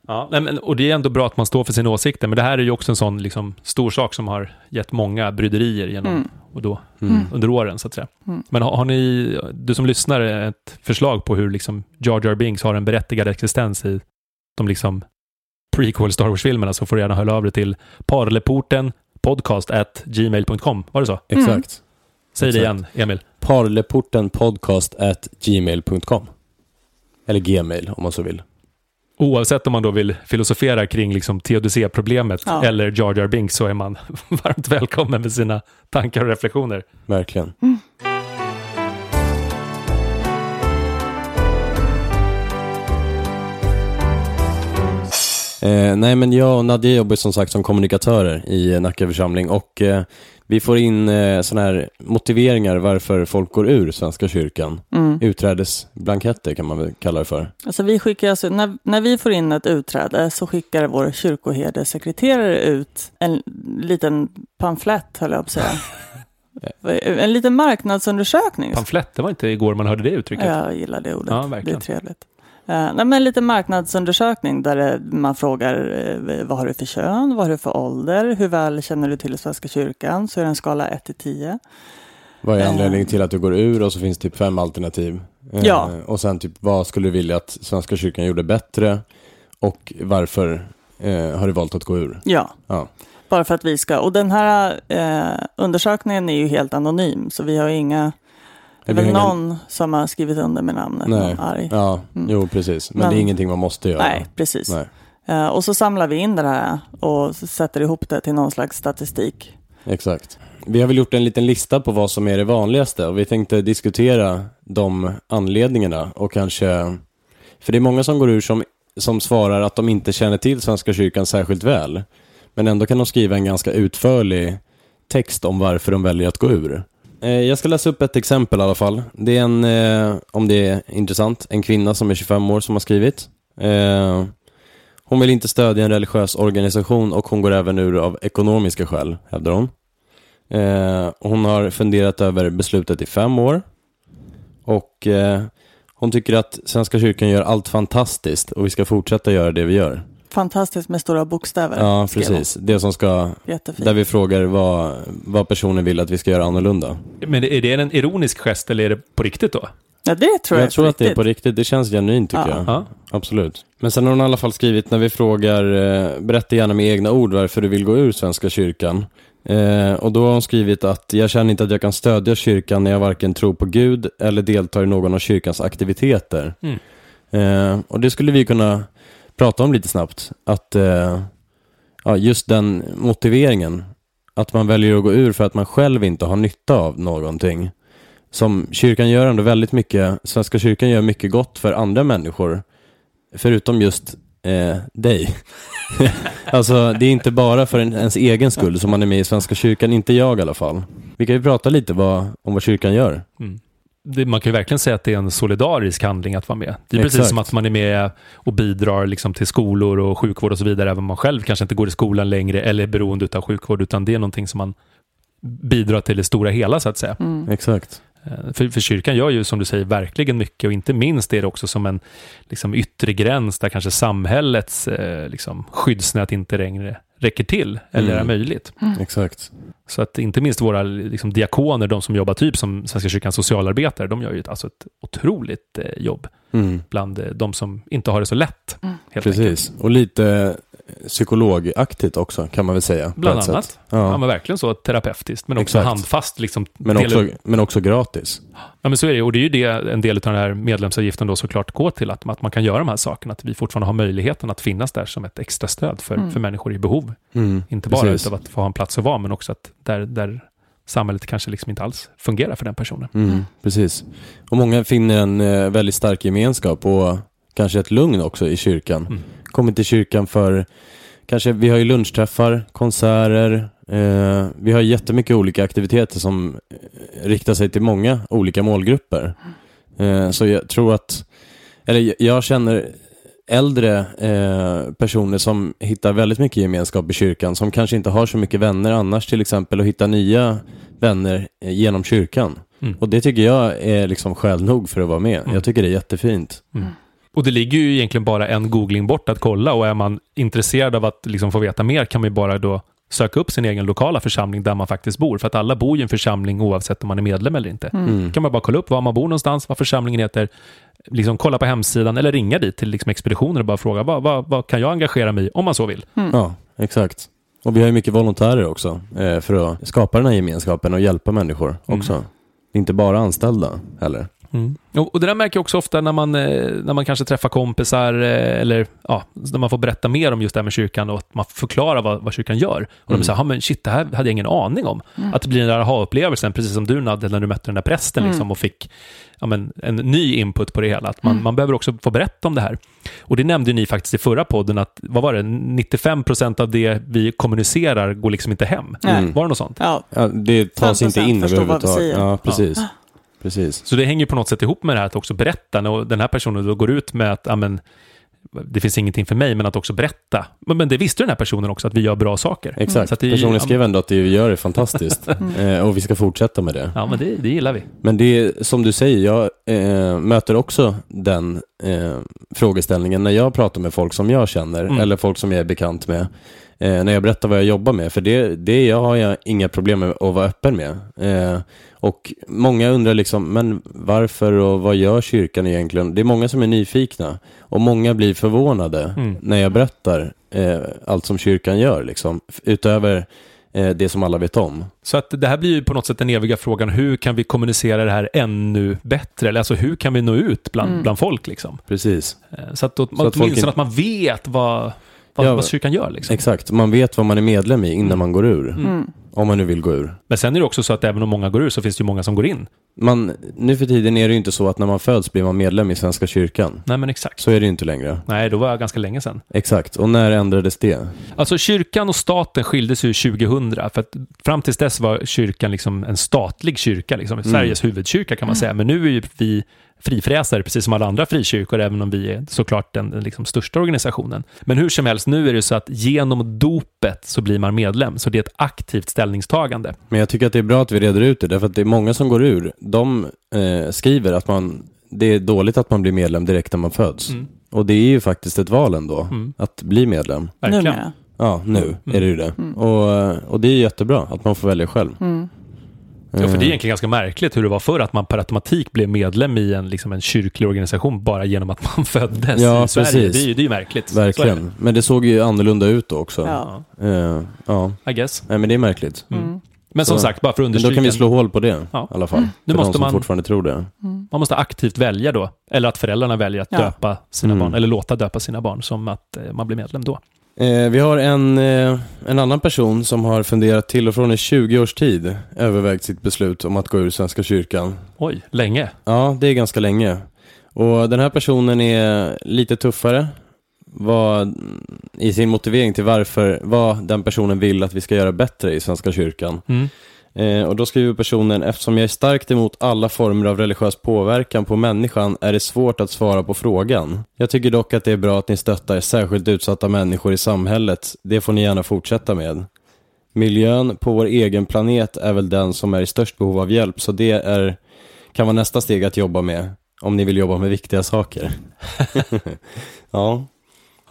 B: Ja, men, och det är ändå bra att man står för sina åsikter, men det här är ju också en sån liksom, stor sak som har gett många bryderier genom,
A: Mm.
B: och då,
D: Mm.
B: under åren, så att säga.
A: Mm.
B: Men har, har ni, du som lyssnar, ett förslag på hur liksom, Jar Jar Binks har en berättigad existens i de liksom, prequel Star Wars-filmerna, så får du gärna höra av dig till parleporten podcast at gmail.com. Var det så?
D: Exakt.
B: Säg det igen, Emil.
D: Parleporten podcast at gmail.com. Eller gmail om man så vill.
B: Oavsett om man då vill filosofera kring liksom teodicé-problemet
A: Ja.
B: eller Jar Jar Binks så är man [LAUGHS] varmt välkommen med sina tankar och reflektioner.
D: Verkligen. Eh, nej men jag och Nadia jobbar som sagt som kommunikatörer i Nacka församling och eh, vi får in eh, sådana här motiveringar varför folk går ur Svenska kyrkan.
A: Mm.
D: Utträdesblanketter kan man väl kalla det för.
A: Alltså vi skickar alltså, när, när vi får in ett utträde så skickar vår kyrkoherdesekreterare ut en liten pamflett, höll jag på att säga. [LAUGHS] En liten marknadsundersökning.
B: Pamflett, det var inte igår man hörde det uttrycket.
A: Jag gillar det ordet.
B: Ja,
A: det är trevligt. Uh, nej, men en liten marknadsundersökning där det, man frågar eh, vad har du för kön, vad har du för ålder, hur väl känner du till Svenska kyrkan, så är det en skala 1 till 10.
D: Vad är
A: Eh.
D: anledningen till att du går ur och så finns typ fem alternativ. Eh,
A: Ja.
D: Och sen typ vad skulle du vilja att Svenska kyrkan gjorde bättre och varför eh, har du valt att gå ur?
A: Ja,
D: Ja,
A: bara för att vi ska. Och den här eh, undersökningen är ju helt anonym, så vi har inga det är väl
D: inga-
A: någon som har skrivit under med namnet,
D: Nej.
A: någon arg.
D: ja
A: Mm.
D: jo precis. Men,
A: Men-
D: det är ingenting man måste göra.
A: Nej, precis.
D: Nej,
A: Eh, och så samlar vi in det här och sätter ihop det till någon slags statistik.
D: exakt. Vi har väl gjort en liten lista på vad som är det vanligaste och vi tänkte diskutera de anledningarna och kanske, för det är många som går ur som, som svarar att de inte känner till Svenska kyrkan särskilt väl, men ändå kan de skriva en ganska utförlig text om varför de väljer att gå ur. Eh, jag ska läsa upp ett exempel i alla fall. Det är en, eh, om det är intressant, en kvinna som är 25 år som har skrivit. Eh, hon vill inte stödja en religiös organisation och hon går även ur av ekonomiska skäl, hävdar hon. Hon har funderat över beslutet i fem år. Och hon tycker att Svenska kyrkan gör allt fantastiskt och vi ska fortsätta göra det vi gör.
A: Fantastiskt med stora bokstäver.
D: Ja, precis. Det som ska,
A: Jättefint.
D: där vi frågar vad, vad personen vill att vi ska göra annorlunda.
B: Men är det en ironisk gest eller är det på riktigt då?
A: Ja, det tror jag,
D: Jag tror att det är på riktigt. Det känns genuint tycker
A: Ja.
D: jag.
B: Ja.
D: Absolut. Men sen har hon i alla fall skrivit när vi frågar, eh, berätta gärna med egna ord varför du vill gå ur Svenska kyrkan. Eh, och då har hon skrivit att jag känner inte att jag kan stödja kyrkan när jag varken tror på Gud eller deltar i någon av kyrkans aktiviteter.
B: Mm.
D: Eh, och det skulle vi kunna prata om lite snabbt. Att eh, ja, just den motiveringen, att man väljer att gå ur för att man själv inte har nytta av någonting. Som kyrkan gör ändå väldigt mycket, Svenska kyrkan gör mycket gott för andra människor. Förutom just eh, dig. [LAUGHS] alltså det är inte bara för en, ens egen skull som man är med i Svenska kyrkan, inte jag i alla fall. Vi kan ju prata lite vad, om vad kyrkan gör.
B: Mm. Det, man kan ju verkligen säga att det är en solidarisk handling att vara med. Det är precis
D: Exakt.
B: som att man är med och bidrar liksom till skolor och sjukvård och så vidare, även om man själv kanske inte går i skolan längre eller är beroende av sjukvård, utan det är någonting som man bidrar till det stora hela, så att säga.
A: Mm.
D: Exakt.
B: Eh, För, för kyrkan gör ju, som du säger, verkligen mycket och inte minst är det också som en liksom, yttre gräns där kanske samhällets eh, liksom, skyddsnät inte längre räcker till eller
D: Mm.
B: är möjligt.
D: Exakt.
B: Så att inte minst våra liksom, diakoner, de som jobbar typ som Svenska kyrkans socialarbetare, de gör ju ett, alltså ett otroligt eh, jobb
D: Mm.
B: bland eh, de som inte har det så lätt. Helt enkelt.
D: Precis. Och lite psykologaktigt också kan man väl säga.
B: Bland annat.
D: sätt.
B: Ja.
D: Ja.
B: men verkligen så terapeutiskt, men också
D: Exakt.
B: handfast. Liksom,
D: Men, också, men också gratis.
B: Ja, men så är det. Och det är ju det en del av den här medlemsavgiften då såklart går till, att, att man kan göra de här sakerna. Att vi fortfarande har möjligheten att finnas där som ett extra stöd för,
A: Mm.
B: för människor i behov.
D: Mm.
B: Inte bara
D: Precis.
B: utav att få ha en plats att vara, men också att där, där samhället kanske liksom inte alls fungerar för den personen.
D: Mm, precis. Och många finner en eh, väldigt stark gemenskap och kanske ett lugn också i kyrkan.
B: Mm.
D: Kommer till kyrkan för, kanske, vi har ju lunchträffar, konserter, eh, vi har jättemycket olika aktiviteter som eh, riktar sig till många olika målgrupper. Eh, så jag tror att, eller jag- känner äldre eh, personer som hittar väldigt mycket gemenskap i kyrkan, som kanske inte har så mycket vänner annars till exempel, och hitta nya vänner eh, genom kyrkan.
B: Mm.
D: Och det tycker jag är liksom skäl nog för att vara med.
B: Mm.
D: Jag tycker det är jättefint.
B: Och det ligger ju egentligen bara en googling bort att kolla och är man intresserad av att liksom få veta mer kan man ju bara då söka upp sin egen lokala församling där man faktiskt bor. För att alla bor i en församling oavsett om man är medlem eller inte.
D: Mm.
B: kan man bara kolla upp var man bor någonstans, vad församlingen heter, liksom kolla på hemsidan eller ringa dit till liksom expeditionen och bara fråga vad, vad, vad kan jag engagera mig i, om man så vill.
D: Ja, exakt. Och vi har ju mycket volontärer också eh, för att skapa den här gemenskapen och hjälpa människor också.
B: Mm.
D: Inte bara anställda heller.
B: Och, och det där märker jag också ofta när man, eh, när man kanske träffar kompisar eh, eller ja, när man får berätta mer om just det här med kyrkan och att man förklarar vad, vad kyrkan gör. Och
D: Mm.
B: de säger, ja men shit, det här hade jag ingen aning om. Att det blir den där aha-upplevelsen, precis som du Nadja, när du mötte den där prästen
A: Mm.
B: liksom, och fick ja, men, en ny input på det hela. Att man, man behöver också få berätta om det här. Och det nämnde ni faktiskt i förra podden, att vad var det, 95% av det vi kommunicerar går liksom inte hem.
D: Mm.
B: Var det något sånt?
A: Ja,
D: Ja, det tas
A: 5%
D: inte in överhuvudtaget. Ja, precis. Precis.
B: Så det hänger på något sätt ihop med det här att också berätta. Och den här personen då går ut med att, ja, men, det finns ingenting för mig, men att också berätta. Men, det visste den här personen också, att vi gör bra saker.
D: Exakt.
B: Det är-
D: Personen skrev ändå att det vi gör är fantastiskt. [LAUGHS] eh, och vi ska fortsätta med det.
B: Ja, men det, det gillar vi.
D: Men det är som du säger, jag eh, möter också den eh, frågeställningen när jag pratar med folk som jag känner
B: Mm.
D: eller folk som jag är bekant med. Eh, när jag berättar vad jag jobbar med, för det, det jag har jag inga problem med att vara öppen med. Eh, och många undrar liksom, men varför och vad gör kyrkan egentligen? Det är många som är nyfikna och många blir förvånade
B: Mm.
D: när jag berättar eh, allt som kyrkan gör, liksom, utöver det som alla vet om.
B: Så att det här blir ju på något sätt den eviga frågan, hur kan vi kommunicera det här ännu bättre? Eller alltså hur kan vi nå ut bland,
A: Mm.
B: bland folk liksom?
D: Precis.
B: Eh, Så att, då,
D: att folk
B: åtminstone att man vet vad, vad,
D: Ja,
B: vad kyrkan gör liksom.
D: Exakt, man vet vad man är medlem i innan man går ur.
A: Mm.
D: Om man nu vill gå ur.
B: Men sen är det också så att även om många går ur så finns det ju många som går in.
D: Man, nu för tiden är det ju inte så att när man föds blir man medlem i Svenska kyrkan.
B: Nej, men exakt.
D: Så är det ju inte längre.
B: Nej, då var jag ganska länge sedan.
D: Exakt, och när ändrades det?
B: Alltså kyrkan och staten skildes ju 2000, för att fram tills dess var kyrkan liksom en statlig kyrka, liksom, Sveriges huvudkyrka kan man säga. Men nu är ju vi frifräsare, precis som alla andra frikyrkor, även om vi är såklart den, den liksom största organisationen. Men hur som helst, nu är det så att genom dopet så blir man medlem, så det är ett aktivt ställningstagande.
D: Men jag tycker att det är bra att vi reder ut det, därför att det är många som går ur. De eh, skriver att man, det är dåligt att man blir medlem direkt när man föds.
B: Mm.
D: Och det är ju faktiskt ett val ändå,
B: Mm.
D: att bli medlem.
B: Verkligen.
D: Ja, nu är det ju det. Och, eh, och det är jättebra att man får välja själv.
A: Mm.
B: Ja, för det är
D: Eh,
B: egentligen ganska märkligt hur det var förr, att man per automatik blev medlem i en, liksom en kyrklig organisation bara genom att man [LAUGHS] föddes
D: Ja,
B: i Sverige.
D: precis.
B: Det är ju det är ju märkligt.
D: Verkligen. Men det såg ju annorlunda ut då också.
A: Ja.
B: det.
D: Eh, ja.
B: I guess.
D: Nej, men det är märkligt.
A: Mm.
B: Men som
D: Så-
B: sagt, bara för att
D: Men då
B: understryka.
D: kan vi slå hål på det
B: Ja.
D: i alla fall.
B: Nu
D: för
B: måste
D: de som
B: man-
D: fortfarande tror det.
B: Man måste aktivt välja då, eller att föräldrarna väljer att
A: Ja.
B: döpa sina
D: Mm.
B: barn, eller låta döpa sina barn som att eh, man blir medlem då.
D: Eh, vi har en, eh, en annan person som har funderat till och från i 20 års tid övervägt sitt beslut om att gå ur Svenska kyrkan.
B: Oj, länge.
D: Ja, det är ganska länge. Och den här personen är lite tuffare vad, i sin motivering till varför, vad den personen vill att vi ska göra bättre i Svenska kyrkan.
B: Mm.
D: Eh, och då skriver personen, eftersom jag är starkt emot alla former av religiös påverkan på människan är det svårt att svara på frågan. Jag tycker dock att det är bra att ni stöttar särskilt utsatta människor i samhället. Det får ni gärna fortsätta med. Miljön på vår egen planet är väl den som är i störst behov av hjälp, så det är, kan vara nästa steg att jobba med. Om ni vill jobba med viktiga saker. [LAUGHS] ja,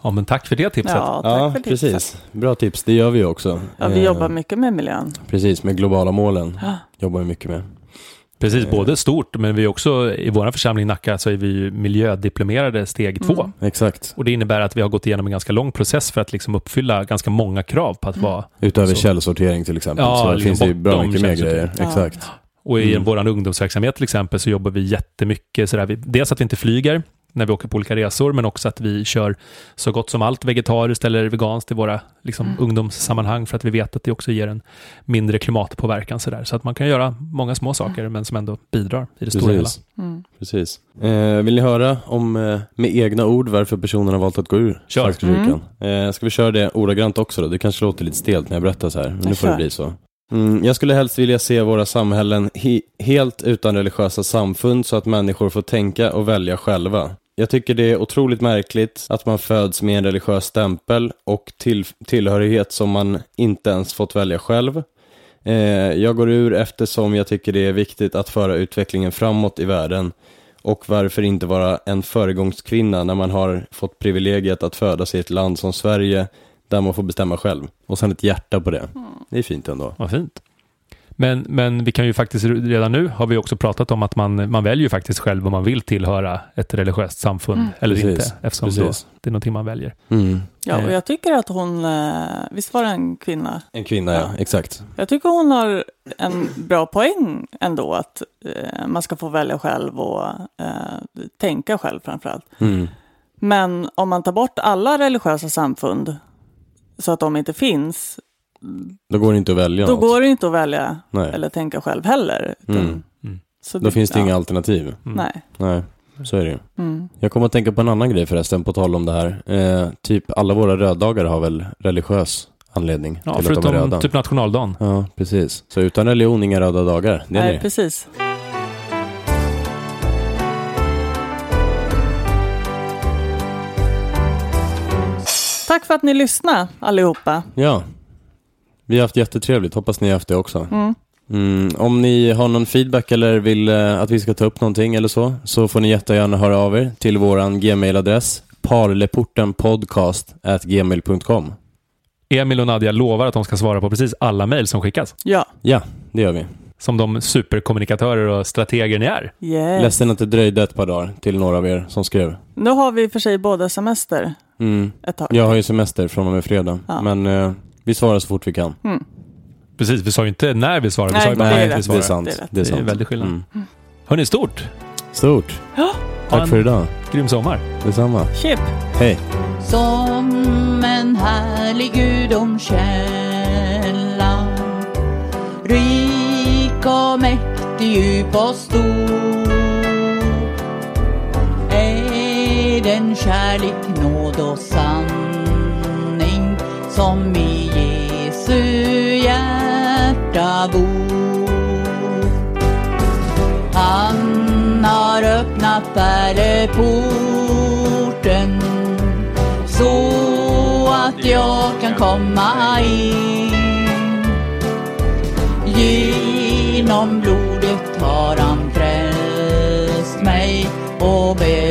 B: Ja, men tack för det tipset.
A: Ja, tack
D: ja
A: för tipset.
D: precis. Bra tips, det gör vi också.
A: Ja, vi
D: Eh,
A: jobbar mycket med miljön.
D: Precis, med globala målen
A: Ja.
D: jobbar vi mycket med.
B: Precis,
D: Eh.
B: både stort, men vi är också i vår församling i Nacka så är vi ju miljödiplomerade steg två.
A: Mm.
D: Exakt.
B: Och det innebär att vi har gått igenom en ganska lång process för att liksom uppfylla ganska många krav på att vara
D: Utöver
B: Så-
D: källsortering till exempel.
B: Ja,
D: så det
B: liksom
D: finns det ju bra mycket mer grejer.
A: Ja.
D: Exakt.
B: Och i
D: Mm.
B: vår ungdomsverksamhet till exempel så jobbar vi jättemycket sådär. Vi, dels att vi inte flyger när vi åker på olika resor, men också att vi kör så gott som allt vegetariskt eller veganskt i våra liksom,
A: Mm.
B: ungdomssammanhang för att vi vet att det också ger en mindre klimatpåverkan. Sådär. Så att man kan göra många små saker, men som ändå bidrar i det stora hela.
D: Precis.
A: Mm.
D: Precis. Eh, vill ni höra om, eh, med egna ord varför personen har valt att gå ur
B: Kör.
D: Svenska kyrkan? Eh, ska vi köra det ordagrant också då? Det kanske låter lite stelt när jag berättar så här, men nu får det bli så. Mm, jag skulle helst vilja se våra samhällen he- helt utan religiösa samfund så att människor får tänka och välja själva. Jag tycker det är otroligt märkligt att man föds med en religiös stämpel och till- tillhörighet som man inte ens fått välja själv. Eh, jag går ur eftersom jag tycker det är viktigt att föra utvecklingen framåt i världen och varför inte vara en föregångskvinna när man har fått privilegiet att födas i ett land som Sverige där man får bestämma själv. Och sen ett hjärta på det. Det är fint ändå.
B: Vad fint. Men, men vi kan ju faktiskt redan nu har vi också pratat om att man, man väljer ju faktiskt själv om man vill tillhöra ett religiöst samfund
A: Mm.
B: eller
D: Precis.
B: inte. Eftersom då, det är någonting man väljer.
D: Mm.
A: Ja, och
B: Eh.
A: jag tycker att hon, eh, visst var det en kvinna?
D: En kvinna, ja.
A: Ja.
D: Exakt.
A: Jag tycker hon har en bra poäng ändå, att eh, man ska få välja själv och eh, tänka själv framförallt.
D: Mm.
A: Men om man tar bort alla religiösa samfund så att de inte finns,
D: Då går det inte att välja
A: då
D: något.
A: går det inte att välja
D: Nej.
A: eller tänka själv heller. utan-
D: Mm.
B: Mm.
A: Så
D: Då finns det
A: ja,
D: inga alternativ.
B: Mm.
A: Nej.
D: Nej, så är det ju.
A: Mm.
D: Jag kommer att tänka på en annan grej förresten, på tal om det här. Eh, typ alla våra röddagar har väl religiös anledning
B: Ja,
D: till att de är
B: förutom
D: röda.
B: typ nationaldagen.
D: Ja, precis. Så utan religion, inga röda dagar. Det är
A: Nej,
D: ni.
A: precis. Tack för att ni lyssnade allihopa.
D: Ja. Vi har haft jättetrevligt. Hoppas ni har haft det också. Mm, om ni har någon feedback eller vill eh, att vi ska ta upp någonting eller så, så får ni jättegärna höra av er till våran gmailadress parleportenpodcast@gmail.com.
B: Emil och Nadja lovar att de ska svara på precis alla mejl som skickas.
A: Ja.
D: Ja, det gör vi.
B: Som de superkommunikatörer och strateger ni är.
A: Yes.
D: Ledsen att det dröjde ett par dagar till några av er som skrev.
A: Nu har vi för sig båda semester
D: Mm.
A: ett tag.
D: Jag har ju semester från och med fredag,
A: Ja.
D: men eh, vi svarar så fort vi kan.
B: Precis, vi sa ju inte när vi svarar, vi
A: Nej,
B: sa ju bara
A: det är
B: att vi
A: rätt.
B: svarar.
D: det är sant.
A: Det är.
D: Det är, sant.
B: väldigt skillnad.
D: Mm.
B: Hörni, stort!
D: Stort.
A: Ja.
D: Tack
B: en
D: för idag.
B: grym sommar.
D: Detsamma.
A: Chip.
D: Hej.
C: Som en härlig gudomskälla Rik och mäktig, djup och stor Är den kärlek, nåd och sanning Som i Jesu hjärta bor han har öppnat pärleporten så att jag kan komma in. Genom blodet har han frälst mig och ber